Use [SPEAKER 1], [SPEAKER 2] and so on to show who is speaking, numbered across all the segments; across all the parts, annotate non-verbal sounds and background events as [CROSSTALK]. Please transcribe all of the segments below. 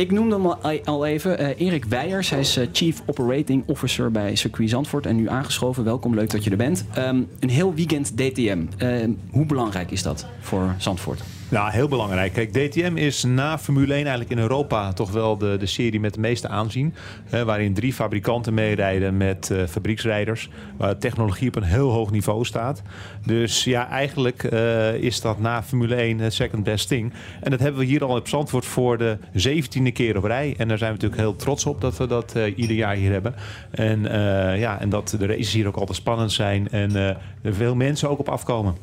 [SPEAKER 1] Ik noemde hem al- al even. eh, Erik Weijers, hij is eh, Chief Operating Officer bij Circuit Zandvoort. En nu aangeschoven. Welkom, leuk dat je er bent. Ehm, een heel weekend DTM. Ehm, hoe belangrijk is dat voor Zandvoort?
[SPEAKER 2] Nou, heel belangrijk. Kijk, DTM is na Formule 1 eigenlijk in Europa toch wel de, de serie met de meeste aanzien. Hè, waarin drie fabrikanten meerijden met eh, fabrieksrijders. Waar technologie op een heel hoog niveau staat. Dus ja, eigenlijk eh, is dat na Formule 1 het second best thing. En dat hebben we hier al op Zandvoort voor de zeventiende keer op rij. En daar zijn we natuurlijk heel trots op dat we dat eh, ieder jaar hier hebben. En, ja, en dat de races hier ook altijd spannend zijn. En er veel mensen ook op afkomen.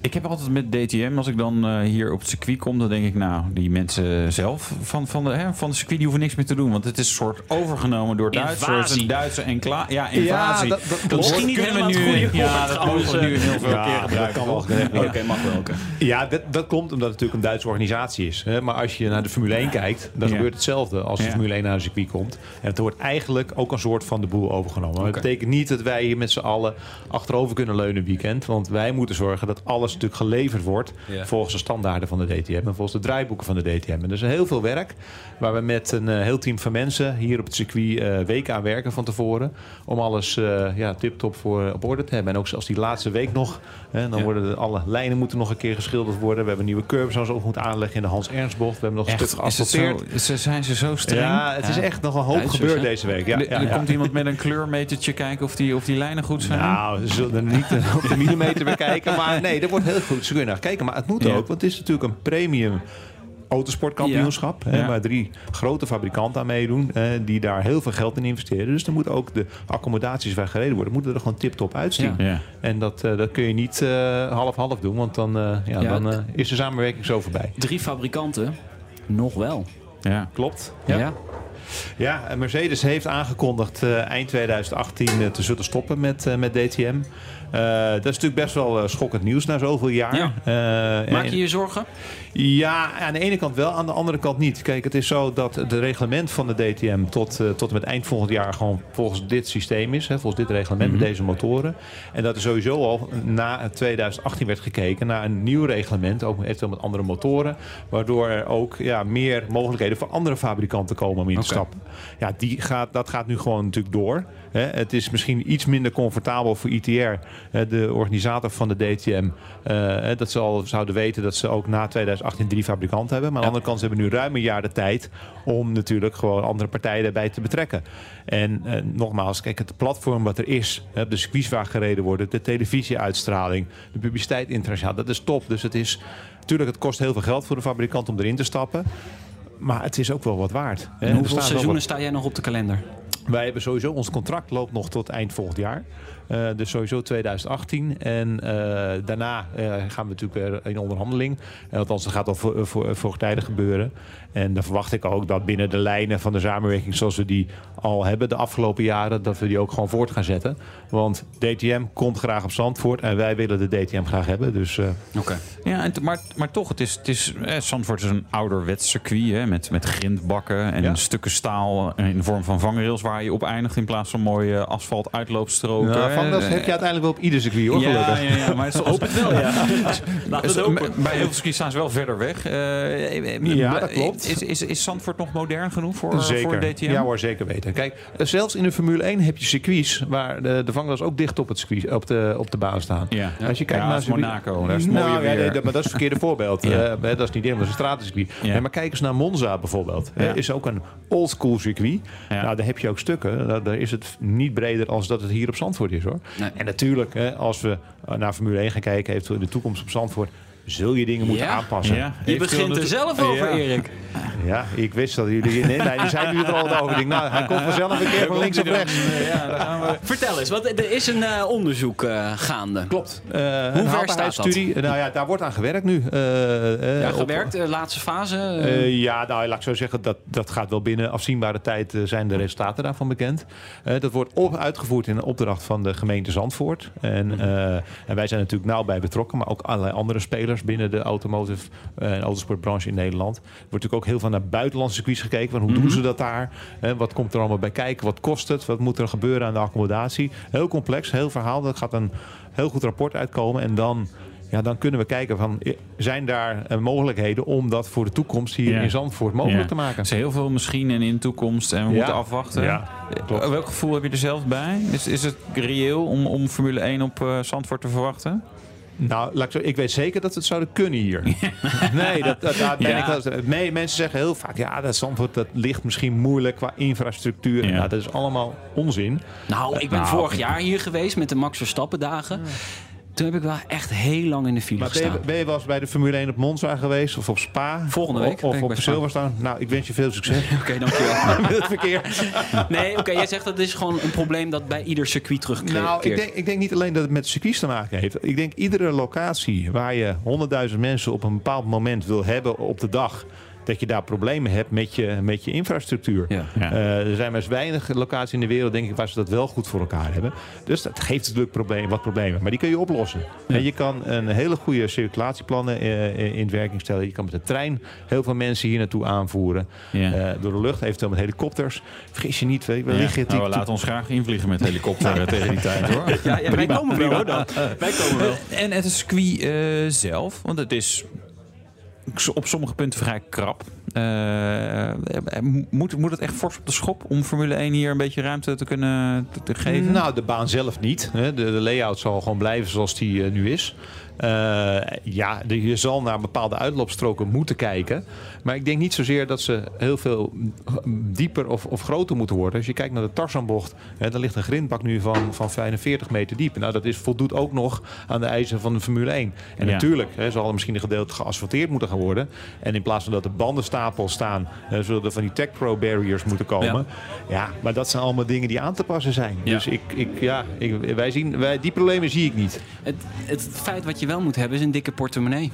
[SPEAKER 3] Ik heb altijd met DTM, als ik dan eh, hier op het circuit kom, dan denk ik, nou, die mensen zelf van, van, de, hè, van de circuit die hoeven niks meer te doen. Want het is een soort overgenomen door Duitsers. Een Duitse enclave. Ja, invasie.
[SPEAKER 2] dat- dat klopt.
[SPEAKER 3] Misschien niet kunnen we nu. Ja, dat mogen we nu
[SPEAKER 1] eh.
[SPEAKER 3] heel veel
[SPEAKER 2] Ja,
[SPEAKER 3] keer
[SPEAKER 2] dat
[SPEAKER 3] gebruiken.
[SPEAKER 2] kan.
[SPEAKER 1] Oké, mag wel. oké.
[SPEAKER 2] Ja, dat, dat komt omdat het natuurlijk een Duitse organisatie is. Hè? Maar als je naar de Formule 1 kijkt, dan
[SPEAKER 3] Ja.
[SPEAKER 2] gebeurt hetzelfde als de
[SPEAKER 3] Ja.
[SPEAKER 2] Formule 1 naar een circuit komt. En het wordt eigenlijk ook een soort van de boel overgenomen. Maar Dat betekent niet dat wij hier met z'n allen achterover kunnen leunen weekend. Want wij moeten zorgen dat alles natuurlijk geleverd wordt
[SPEAKER 4] Ja.
[SPEAKER 2] volgens de standaarden van de DTM en volgens de draaiboeken van de DTM. En er is heel veel werk waar we met een eh, heel team van mensen hier op het circuit eh, weken aan werken van tevoren. Om alles eh ja, tip-top voor op orde te hebben. En ook zelfs die laatste week nog. Hè, dan
[SPEAKER 4] Ja.
[SPEAKER 2] worden de, alle lijnen moeten nog een keer geschilderd worden. We hebben nieuwe curbs zoals ook moeten aanleggen in de Hans Ernstbocht. We hebben nog een stuk geasfalteerd.
[SPEAKER 3] ze- zijn ze zo streng?
[SPEAKER 2] Ja, het is echt nog een hoop
[SPEAKER 1] Duitsers,
[SPEAKER 2] gebeurd
[SPEAKER 1] hè?
[SPEAKER 2] deze week. Ja,
[SPEAKER 3] er er komt iemand met een kleurmetertje kijken of die, of die lijnen goed zijn.
[SPEAKER 2] Nou, ze zullen er niet op de millimeter bekijken. Maar nee, dat wordt heel goed. Ze kunnen naar kijken. Maar het moet ook, want het is natuurlijk een premium autosportkampioenschap. Hè,
[SPEAKER 3] Ja.
[SPEAKER 2] Waar drie grote fabrikanten aan meedoen. eh, die daar heel veel geld in investeren. Dus dan moeten ook de accommodaties waar gereden worden... moeten er gewoon tip-top uitzien.
[SPEAKER 1] Ja.
[SPEAKER 2] En dat, eh, dat kun je niet eh, half-half doen. Want dan, eh, ja,
[SPEAKER 1] Ja,
[SPEAKER 2] dan is de samenwerking zo voorbij.
[SPEAKER 1] Drie fabrikanten, nog wel.
[SPEAKER 3] Ja.
[SPEAKER 2] Klopt.
[SPEAKER 1] Ja.
[SPEAKER 2] Ja, Mercedes heeft aangekondigd eh, eind 2018 eh, te zullen stoppen met, eh, met DTM. Dat is natuurlijk best wel schokkend nieuws na zoveel jaar.
[SPEAKER 1] Ja. Maak je je zorgen?
[SPEAKER 2] ja, aan de ene kant wel, aan de andere kant niet. Kijk, het is zo dat het reglement van de DTM tot, tot en met eind volgend jaar gewoon volgens dit systeem is. Hè, volgens dit reglement met deze motoren. En dat er sowieso al na 2018 werd gekeken naar een nieuw reglement, ook eventueel met andere motoren. Waardoor er ook ja, meer mogelijkheden voor andere fabrikanten komen om in te Ja, die gaat, dat gaat nu gewoon natuurlijk door. Het is misschien iets minder comfortabel voor ITR, de organisator van de DTM. eh, dat ze al zouden weten dat ze ook na 2018 drie fabrikanten hebben. Maar aan de andere kant ze hebben nu ruim een jaar de tijd om natuurlijk gewoon andere partijen daarbij te betrekken. En eh, nogmaals, kijk, het platform wat er is, de circuits waar gereden worden, de televisieuitstraling, de publiciteit internationaal, dat is top. Dus het is, natuurlijk, het kost heel veel geld voor de fabrikant om erin te stappen. Maar het is ook wel wat waard. hè.
[SPEAKER 1] En hoeveel
[SPEAKER 2] wel
[SPEAKER 1] seizoenen
[SPEAKER 2] wat-
[SPEAKER 1] sta jij nog op de kalender?
[SPEAKER 2] Wij hebben sowieso, ons contract loopt nog tot eind volgend jaar. Eh, dus sowieso 2018. En eh, daarna eh, gaan we natuurlijk weer in onderhandeling. Althans, dat gaat al voor, voor, voortijdig gebeuren. En dan verwacht ik ook dat binnen de lijnen van de samenwerking zoals we die al hebben de afgelopen jaren, dat we die ook gewoon voort gaan zetten. Want DTM komt graag op Zandvoort en wij willen de DTM graag hebben. Dus
[SPEAKER 1] Oké.
[SPEAKER 3] Ja, en maar, maar toch, het is, het is, eh, Zandvoort is een ouderwets circuit hè, met, met grindbakken en
[SPEAKER 2] Ja.
[SPEAKER 3] stukken staal in de vorm van vangrails waar je op eindigt in plaats van mooie asfalt uitloopstroken.
[SPEAKER 2] van dat heb je uiteindelijk wel op ieder circuit hoor,
[SPEAKER 3] ja,
[SPEAKER 2] gelukkig.
[SPEAKER 3] ja, ja, maar het het wel, ja. [LAUGHS]
[SPEAKER 1] Laten we het hopen.
[SPEAKER 3] Bij heel veel circuits staan ze wel verder weg. Eh,
[SPEAKER 2] Ja, dat klopt.
[SPEAKER 3] Is, is, is Zandvoort nog modern genoeg voor,
[SPEAKER 2] Zeker.
[SPEAKER 3] voor DTM?
[SPEAKER 2] Ja hoor, zeker weten. Kijk, eh, zelfs in de Formule 1 heb je circuits waar de, de ook dicht op, het circuit, op, de, op de baan staan.
[SPEAKER 3] Ja.
[SPEAKER 2] Als je kijkt
[SPEAKER 3] Ja,
[SPEAKER 2] naar
[SPEAKER 3] dat
[SPEAKER 2] circuit-
[SPEAKER 3] Monaco, daar is het
[SPEAKER 2] nou, ja,
[SPEAKER 3] weer.
[SPEAKER 2] nee, dat, maar dat is het verkeerde voorbeeld. [LAUGHS]
[SPEAKER 3] Ja.
[SPEAKER 2] Eh, dat is niet helemaal, dat een stratencircuit.
[SPEAKER 3] Ja.
[SPEAKER 2] Maar kijk eens naar Monza bijvoorbeeld.
[SPEAKER 3] Ja.
[SPEAKER 2] Eh, is ook een oldschool circuit.
[SPEAKER 3] Ja.
[SPEAKER 2] Nou, daar heb je ook stukken. Nou, daar is het niet breder als dat het hier op Zandvoort is hoor.
[SPEAKER 1] Nee.
[SPEAKER 2] En natuurlijk, hè, als we eh, naar Formule 1 gaan kijken, in de toekomst op Zandvoort, zul je dingen moeten
[SPEAKER 1] Ja.
[SPEAKER 2] aanpassen.
[SPEAKER 3] Ja,
[SPEAKER 1] Je begint er zelf over,
[SPEAKER 3] Ja.
[SPEAKER 1] Erik.
[SPEAKER 2] Ja, ik wist dat jullie... Nee, nee, die zijn nu er al over. Ik denk, nou, hij komt vanzelf een keer van links of rechts.
[SPEAKER 3] Ja, daar gaan we.
[SPEAKER 1] Vertel eens, want er is een eh, onderzoek eh, gaande.
[SPEAKER 2] Klopt. Uh,
[SPEAKER 1] ver
[SPEAKER 2] een
[SPEAKER 1] staat
[SPEAKER 2] haalbaarheidsstudie. Nou ja, daar wordt aan gewerkt nu. Eh, eh,
[SPEAKER 1] Ja,
[SPEAKER 2] op-
[SPEAKER 1] gewerkt, de laatste fase. eh,
[SPEAKER 2] Eh, ja, nou, laat ik zo zeggen, dat, dat gaat wel binnen afzienbare tijd eh, zijn de resultaten daarvan bekend. Eh, dat wordt op, uitgevoerd in een opdracht van de gemeente Zandvoort. En, eh, en wij zijn natuurlijk nauw bij betrokken, maar ook allerlei andere spelers binnen de automotive eh, en autosportbranche in Nederland. Er wordt natuurlijk ook heel veel naar buitenlandse circuits gekeken. Van hoe doen ze dat daar? Wat komt er allemaal bij kijken? Wat kost het? Wat moet er gebeuren aan de accommodatie? Heel complex, heel verhaal. Er gaat een heel goed rapport uitkomen. En dan ja, dan kunnen we kijken van zijn daar eh, mogelijkheden om dat voor de toekomst hier in Zandvoort mogelijk te maken.
[SPEAKER 3] Er is heel veel misschien en in de toekomst en we
[SPEAKER 2] Ja.
[SPEAKER 3] moeten afwachten.
[SPEAKER 2] Ja, klopt.
[SPEAKER 3] Eh, Welk gevoel heb je er zelf bij? Is, is het reëel om, om Formule 1 op Zandvoort te verwachten?
[SPEAKER 2] Nou, laat ik, zo, ik weet zeker dat we het zouden kunnen hier. [LAUGHS] nee, dat, dat, daar ben
[SPEAKER 3] Ja.
[SPEAKER 2] ik wel mee- Mensen zeggen heel vaak, ja, dat Zandvoort dat ligt misschien moeilijk qua infrastructuur.
[SPEAKER 3] Ja.
[SPEAKER 2] Nou, dat is allemaal onzin.
[SPEAKER 1] nou, ik ben
[SPEAKER 2] nou,
[SPEAKER 1] vorig jaar hier geweest met de Max Verstappen dagen. Toen heb ik wel echt heel lang in de file
[SPEAKER 2] Maar ben je,
[SPEAKER 1] gestaan.
[SPEAKER 2] ben je wel eens bij de Formule 1 op Monza geweest? Of op Spa?
[SPEAKER 1] Volgende week
[SPEAKER 2] Of, op. Silverstone? Nou, ik wens je veel succes [LAUGHS]
[SPEAKER 1] Oké, dankjewel. [LAUGHS]
[SPEAKER 2] met het verkeer.
[SPEAKER 1] nee, oké, jij zegt dat is gewoon een probleem dat bij ieder circuit terugkeert.
[SPEAKER 2] Nou, ik denk, ik denk niet alleen dat het met circuits te maken heeft. Ik denk iedere locatie waar je 100.000 mensen op een bepaald moment wil hebben op de dag. Dat je daar problemen hebt met je, met je infrastructuur.
[SPEAKER 1] Ja.
[SPEAKER 3] Ja.
[SPEAKER 2] Eh, er zijn maar eens weinig locaties in de wereld, denk ik, waar ze dat wel goed voor elkaar hebben. Dus dat geeft natuurlijk probleem, wat problemen. Maar die kun je oplossen. En je kan een hele goede circulatieplannen eh, in werking stellen. Je kan met de trein heel veel mensen hier naartoe aanvoeren.
[SPEAKER 3] Ja.
[SPEAKER 2] Eh, door de lucht, eventueel met helikopters. Vergis je niet, weet je, we
[SPEAKER 3] Ja.
[SPEAKER 2] liggen
[SPEAKER 3] Nou, we laten ons graag invliegen met helikopter eh, tegen die tijd hoor.
[SPEAKER 1] Ja, ja, wij komen wel hoor dan. Wij komen wel.
[SPEAKER 3] En het circuit eh, zelf, want het is op sommige punten vrij krap. Eh, eh, moet, moet het echt fors op de schop om Formule 1 hier een beetje ruimte te kunnen te, geven?
[SPEAKER 2] Nou, de baan zelf niet. hè. De, de layout zal gewoon blijven zoals die eh, nu is. Eh, ja, de- je zal naar bepaalde uitloopstroken moeten kijken. Maar ik denk niet zozeer dat ze heel veel dieper of, of groter moeten worden. Als je kijkt naar de Tarzanbocht, hè, dan ligt een grindbak nu van, van 45 meter diep. Nou, dat is, voldoet ook nog aan de eisen van de Formule 1. En
[SPEAKER 3] Ja.
[SPEAKER 2] natuurlijk hè, zal er misschien een gedeelte geasfalteerd moeten gaan worden. En in plaats van dat de bandenstapels staan, eh, zullen er van die Tech Pro barriers moeten komen. Ja. maar dat zijn allemaal dingen die aan te passen zijn.
[SPEAKER 1] Ja.
[SPEAKER 2] Dus ik, ik, ja, ik, wij zien, wij, die problemen zie ik niet.
[SPEAKER 1] Het, het feit wat je wel moet hebben is een dikke portemonnee.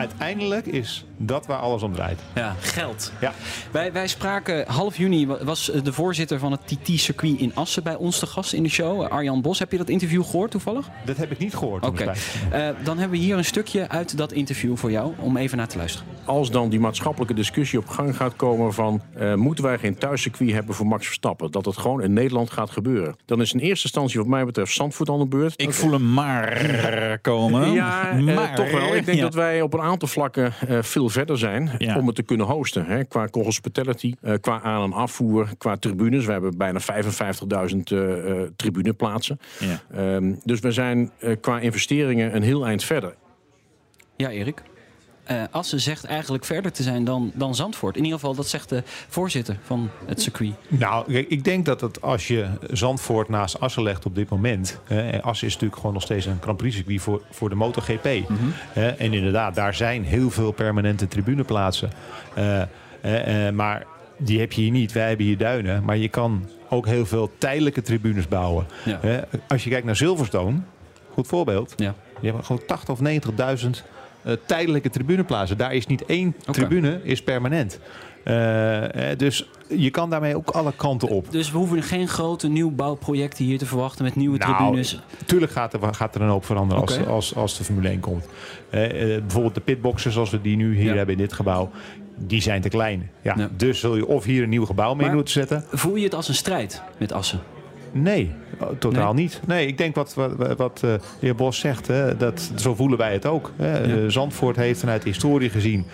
[SPEAKER 2] Uiteindelijk is dat waar alles om draait.
[SPEAKER 1] Ja, geld.
[SPEAKER 2] Ja.
[SPEAKER 1] Wij, wij spraken half juni, wa- was de voorzitter van het TT-circuit in Assen bij ons te gast in de show. Arjan Bos, heb je dat interview gehoord toevallig?
[SPEAKER 2] Dat heb ik niet gehoord.
[SPEAKER 1] Oké. Eh, dan hebben we hier een stukje uit dat interview voor jou om even naar te luisteren.
[SPEAKER 5] als dan die maatschappelijke discussie op gang gaat komen van... eh, moeten wij geen thuiscircuit hebben voor Max Verstappen? Dat het gewoon in Nederland gaat gebeuren. Dan is in eerste instantie wat mij betreft Zandvoort aan de beurt.
[SPEAKER 3] Ik voel hem maar [LAUGHS] komen.
[SPEAKER 5] Ja, eh,
[SPEAKER 3] maar.
[SPEAKER 5] toch wel. Ik denk [LAUGHS]
[SPEAKER 3] Ja.
[SPEAKER 5] dat wij op een aantal vlakken eh, veel verder zijn
[SPEAKER 3] Ja.
[SPEAKER 5] om het te kunnen hosten. Hè. Qua hospitality, eh, qua aan- en afvoer, qua tribunes. We hebben bijna 55.000 eh, eh, tribuneplaatsen.
[SPEAKER 3] Ja.
[SPEAKER 5] Ehm, dus we zijn eh, qua investeringen een heel eind verder.
[SPEAKER 1] Ja, Erik. Eh Assen zegt eigenlijk verder te zijn dan, dan Zandvoort. In ieder geval, dat zegt de voorzitter van het circuit.
[SPEAKER 2] Nou, ik denk dat het als je Zandvoort naast Assen legt op dit moment. En Assen is natuurlijk gewoon nog steeds een Grand Prix circuit voor, voor de MotoGP. Hè, en inderdaad, daar zijn heel veel permanente tribuneplaatsen. Eh, eh, eh, maar die heb je hier niet. Wij hebben hier duinen. Maar je kan ook heel veel tijdelijke tribunes bouwen.
[SPEAKER 1] Ja.
[SPEAKER 2] Als je kijkt naar Silverstone, goed voorbeeld.
[SPEAKER 1] Ja.
[SPEAKER 2] Je hebt gewoon 80 of 90.000 eh, tijdelijke tribuneplaatsen. Daar is niet één tribune, is permanent. Eh, eh, dus je kan daarmee ook alle kanten op.
[SPEAKER 1] Dus we hoeven geen grote nieuwbouwprojecten hier te verwachten met nieuwe tribunes.
[SPEAKER 2] Tuurlijk gaat er, gaat er een hoop veranderen als, als, als de Formule 1 komt. Eh, eh, bijvoorbeeld de pitboxen zoals we die nu hier
[SPEAKER 1] Ja.
[SPEAKER 2] hebben in dit gebouw. Die zijn te klein. Ja,
[SPEAKER 1] Ja.
[SPEAKER 2] Dus zul je of hier een nieuw gebouw mee
[SPEAKER 1] Maar-
[SPEAKER 2] moeten zetten.
[SPEAKER 1] Voel je het als een strijd met Assen?
[SPEAKER 2] Nee, oh, totaal niet. Nee, ik denk wat, wat, wat eh, de heer Bos zegt, hè, dat, zo voelen wij het ook. Hè. Eh, Zandvoort heeft vanuit de historie gezien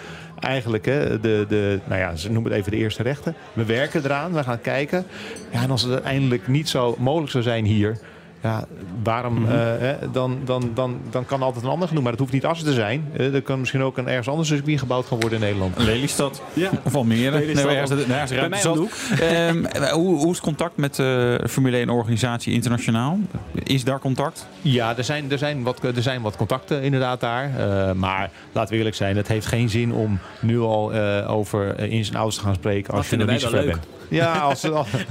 [SPEAKER 2] eigenlijk hè, de, de, nou ja, ze noemen het even de eerste rechten. We werken eraan, we gaan kijken. Ja, en als het uiteindelijk niet zo mogelijk zou zijn hier, Ja, waarom?
[SPEAKER 1] Mhm.
[SPEAKER 2] eh, hè, dan, dan, dan, dan kan altijd een ander genoemd. Maar het hoeft niet Assen te zijn. Eh, er kan misschien ook een ergens anders circuit gebouwd gaan worden in Nederland.
[SPEAKER 3] Lelystad.
[SPEAKER 1] Ja. [LAUGHS]
[SPEAKER 3] Of Almere.
[SPEAKER 1] Lelystad.
[SPEAKER 3] Nee, ergens- ergens
[SPEAKER 1] Bij mij.
[SPEAKER 3] Ehm, [LAUGHS] hoe, hoe is contact met de Formule 1 organisatie internationaal? Is daar contact?
[SPEAKER 2] Ja, er zijn, er zijn, wat, er zijn wat contacten inderdaad daar. Eh, maar laten we eerlijk zijn, het heeft geen zin om nu al eh, over eh, ins en outs te gaan spreken. Als je nog niet zo ver bent. Ja, als,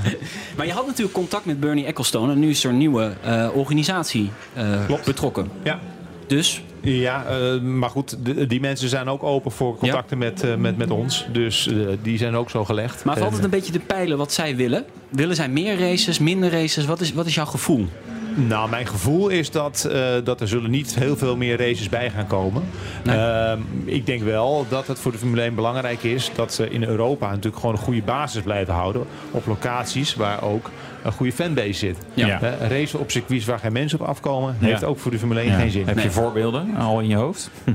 [SPEAKER 2] [LAUGHS]
[SPEAKER 1] Maar je had natuurlijk contact met Bernie Ecclestone en nu is er een nieuwe eh, organisatie eh, betrokken.
[SPEAKER 2] ja.
[SPEAKER 1] Dus
[SPEAKER 2] Ja, eh, maar goed, de- die mensen zijn ook open voor contacten met, eh, met, met ons. Dus die zijn ook zo gelegd.
[SPEAKER 1] Maar valt het een beetje te peilen wat zij willen? Willen zij meer races, minder races? Wat is, wat is jouw gevoel?
[SPEAKER 2] Nou, mijn gevoel is dat, eh, dat er zullen niet heel veel meer races bij gaan komen.
[SPEAKER 1] Nee.
[SPEAKER 2] Ehm, ik denk wel dat het voor de Formule 1 belangrijk is dat ze in Europa natuurlijk gewoon een goede basis blijven houden. Op locaties waar ook een goede fanbase zit.
[SPEAKER 1] Ja.
[SPEAKER 2] Hè, racen op circuits waar geen mensen op afkomen,
[SPEAKER 3] Ja.
[SPEAKER 2] heeft ook voor de Formule 1 geen zin.
[SPEAKER 3] Heb je
[SPEAKER 1] Nee.
[SPEAKER 3] voorbeelden al in je hoofd? [LAUGHS]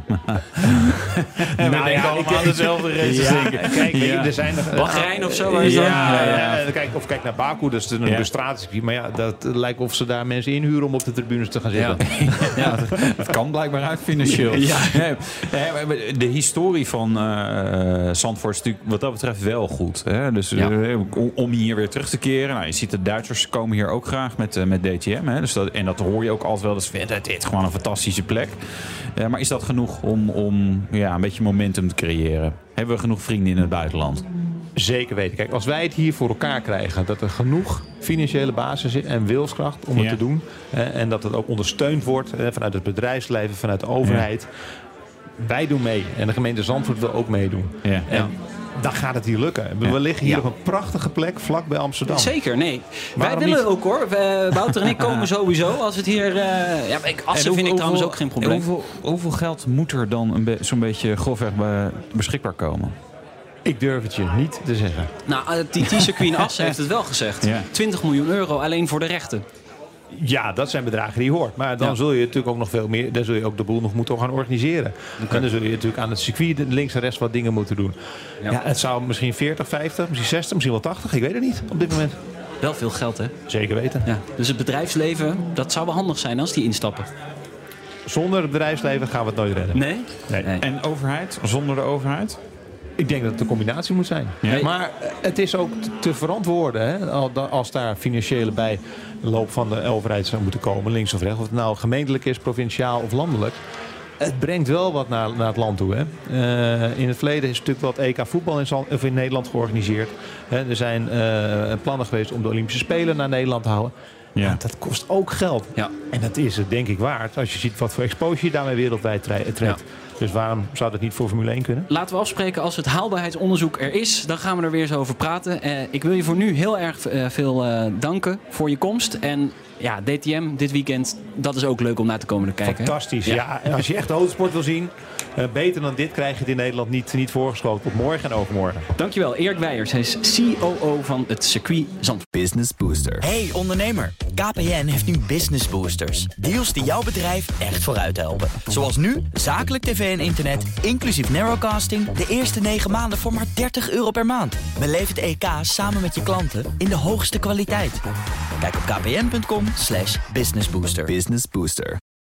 [SPEAKER 2] Nou
[SPEAKER 3] denken
[SPEAKER 2] ja,
[SPEAKER 3] allemaal aan dezelfde races,
[SPEAKER 2] Ja. Kijk,
[SPEAKER 3] Ja.
[SPEAKER 2] er zijn
[SPEAKER 1] Bahrein of zo, waar is
[SPEAKER 2] ja,
[SPEAKER 1] dat?
[SPEAKER 2] ja,
[SPEAKER 3] Ja,
[SPEAKER 2] ja. Kijk, of kijk naar Baku, dat is een
[SPEAKER 3] Ja.
[SPEAKER 2] Maar ja, dat lijkt of ze daar mensen inhuren om op de tribunes te gaan zitten.
[SPEAKER 1] Ja. [LAUGHS]
[SPEAKER 3] Het kan blijkbaar uit financieel. [LAUGHS]
[SPEAKER 1] Ja.
[SPEAKER 3] De historie van Zandvoort is natuurlijk wat dat betreft wel goed. Hè? Dus eh, om- hier weer terug te keren. Nou, je ziet de Duitsers komen hier ook graag met, eh, met DTM. Hè? Dus dat, en dat hoor je ook altijd wel. Dat is het is gewoon een fantastische plek. Maar is dat genoeg om, om ja, een beetje momentum te creëren? Hebben we genoeg vrienden in het buitenland?
[SPEAKER 2] Zeker weten. Kijk, als wij het hier voor elkaar krijgen, dat er genoeg financiële basis is en wilskracht om het
[SPEAKER 3] Ja.
[SPEAKER 2] te doen. hè, en dat het ook ondersteund wordt hè, vanuit het bedrijfsleven, vanuit de overheid. Wij doen mee. En de gemeente Zandvoort wil ook meedoen.
[SPEAKER 3] Ja.
[SPEAKER 2] En dan gaat het hier lukken. We
[SPEAKER 3] Ja.
[SPEAKER 2] liggen hier
[SPEAKER 1] Ja.
[SPEAKER 2] op een prachtige plek vlak bij Amsterdam.
[SPEAKER 1] Zeker, nee.
[SPEAKER 2] Waarom
[SPEAKER 1] Wij willen
[SPEAKER 2] niet?
[SPEAKER 1] ook hoor. We- Wouter en ik komen sowieso als het hier... eh ja, ik, Assen
[SPEAKER 3] En
[SPEAKER 1] vind ik
[SPEAKER 3] hoeveel-
[SPEAKER 1] trouwens ook geen probleem.
[SPEAKER 3] Hoeveel, hoeveel geld moet er dan be- zo'n beetje grofweg be- beschikbaar komen?
[SPEAKER 2] Ik durf het je niet te zeggen.
[SPEAKER 1] Nou, eh, TT Circuit in Assen heeft het wel gezegd.
[SPEAKER 3] Ja.
[SPEAKER 1] 20 miljoen euro alleen voor de rechten.
[SPEAKER 2] Ja, dat zijn bedragen die je hoort. Maar dan
[SPEAKER 1] Ja.
[SPEAKER 2] zul je natuurlijk ook nog veel meer. Dan zul je ook de boel nog moeten gaan organiseren. En dan zul je natuurlijk aan het circuit links en rechts wat dingen moeten doen.
[SPEAKER 1] Ja.
[SPEAKER 2] Ja. het zou misschien 40, 50, misschien 60, misschien wel 80. Ik weet het niet op dit moment.
[SPEAKER 1] Wel veel geld, hè?
[SPEAKER 2] Zeker weten.
[SPEAKER 1] Ja. Dus het bedrijfsleven, dat zou wel handig zijn als die instappen.
[SPEAKER 2] Zonder het bedrijfsleven gaan we het nooit redden.
[SPEAKER 1] Nee?
[SPEAKER 2] Nee.
[SPEAKER 1] Nee.
[SPEAKER 3] En overheid? Zonder de overheid?
[SPEAKER 2] Ik denk dat het een combinatie moet zijn.
[SPEAKER 3] Ja.
[SPEAKER 2] Maar het is ook te- verantwoorden hè, als daar financiële bijloop van de overheid zou moeten komen, links of rechts. Of het nou gemeentelijk is, provinciaal of landelijk. Het brengt wel wat naar, naar het land toe. Hè. Eh, in het verleden is natuurlijk het EK voetbal in, of in Nederland georganiseerd. Hè, er zijn eh, plannen geweest om de Olympische Spelen naar Nederland te houden.
[SPEAKER 3] Ja.
[SPEAKER 2] Ja, dat kost ook geld.
[SPEAKER 1] Ja.
[SPEAKER 2] En dat is het denk ik waard als je ziet wat voor exposure je daarmee wereldwijd tre- trekt. Dus waarom zou dat niet voor Formule 1 kunnen?
[SPEAKER 1] Laten we afspreken als het haalbaarheidsonderzoek er is. Dan gaan we er weer eens over praten. Eh, ik wil je voor nu heel erg eh, veel eh, danken voor je komst. En ja, DTM dit weekend, dat is ook leuk om naar te komen te kijken. hè?
[SPEAKER 2] Fantastisch.
[SPEAKER 1] Ja.
[SPEAKER 2] Ja. en als je echt de autosport wil zien, eh, beter dan dit krijg je het in Nederland niet, niet voorgeschoten. Op morgen en overmorgen.
[SPEAKER 1] Dankjewel, Erik Weijers. Hij is COO van het circuit Zandvoort.
[SPEAKER 6] Business Booster.
[SPEAKER 7] Hey ondernemer, KPN heeft nu Business Boosters. Deals die jouw bedrijf echt vooruit helpen. Zoals nu, zakelijk tv en internet, inclusief narrowcasting... de eerste 9 maanden voor maar 30 euro per maand. Beleef het EK samen met je klanten in de hoogste kwaliteit. Kijk op kpn.com slash businessbooster.
[SPEAKER 6] Business Booster.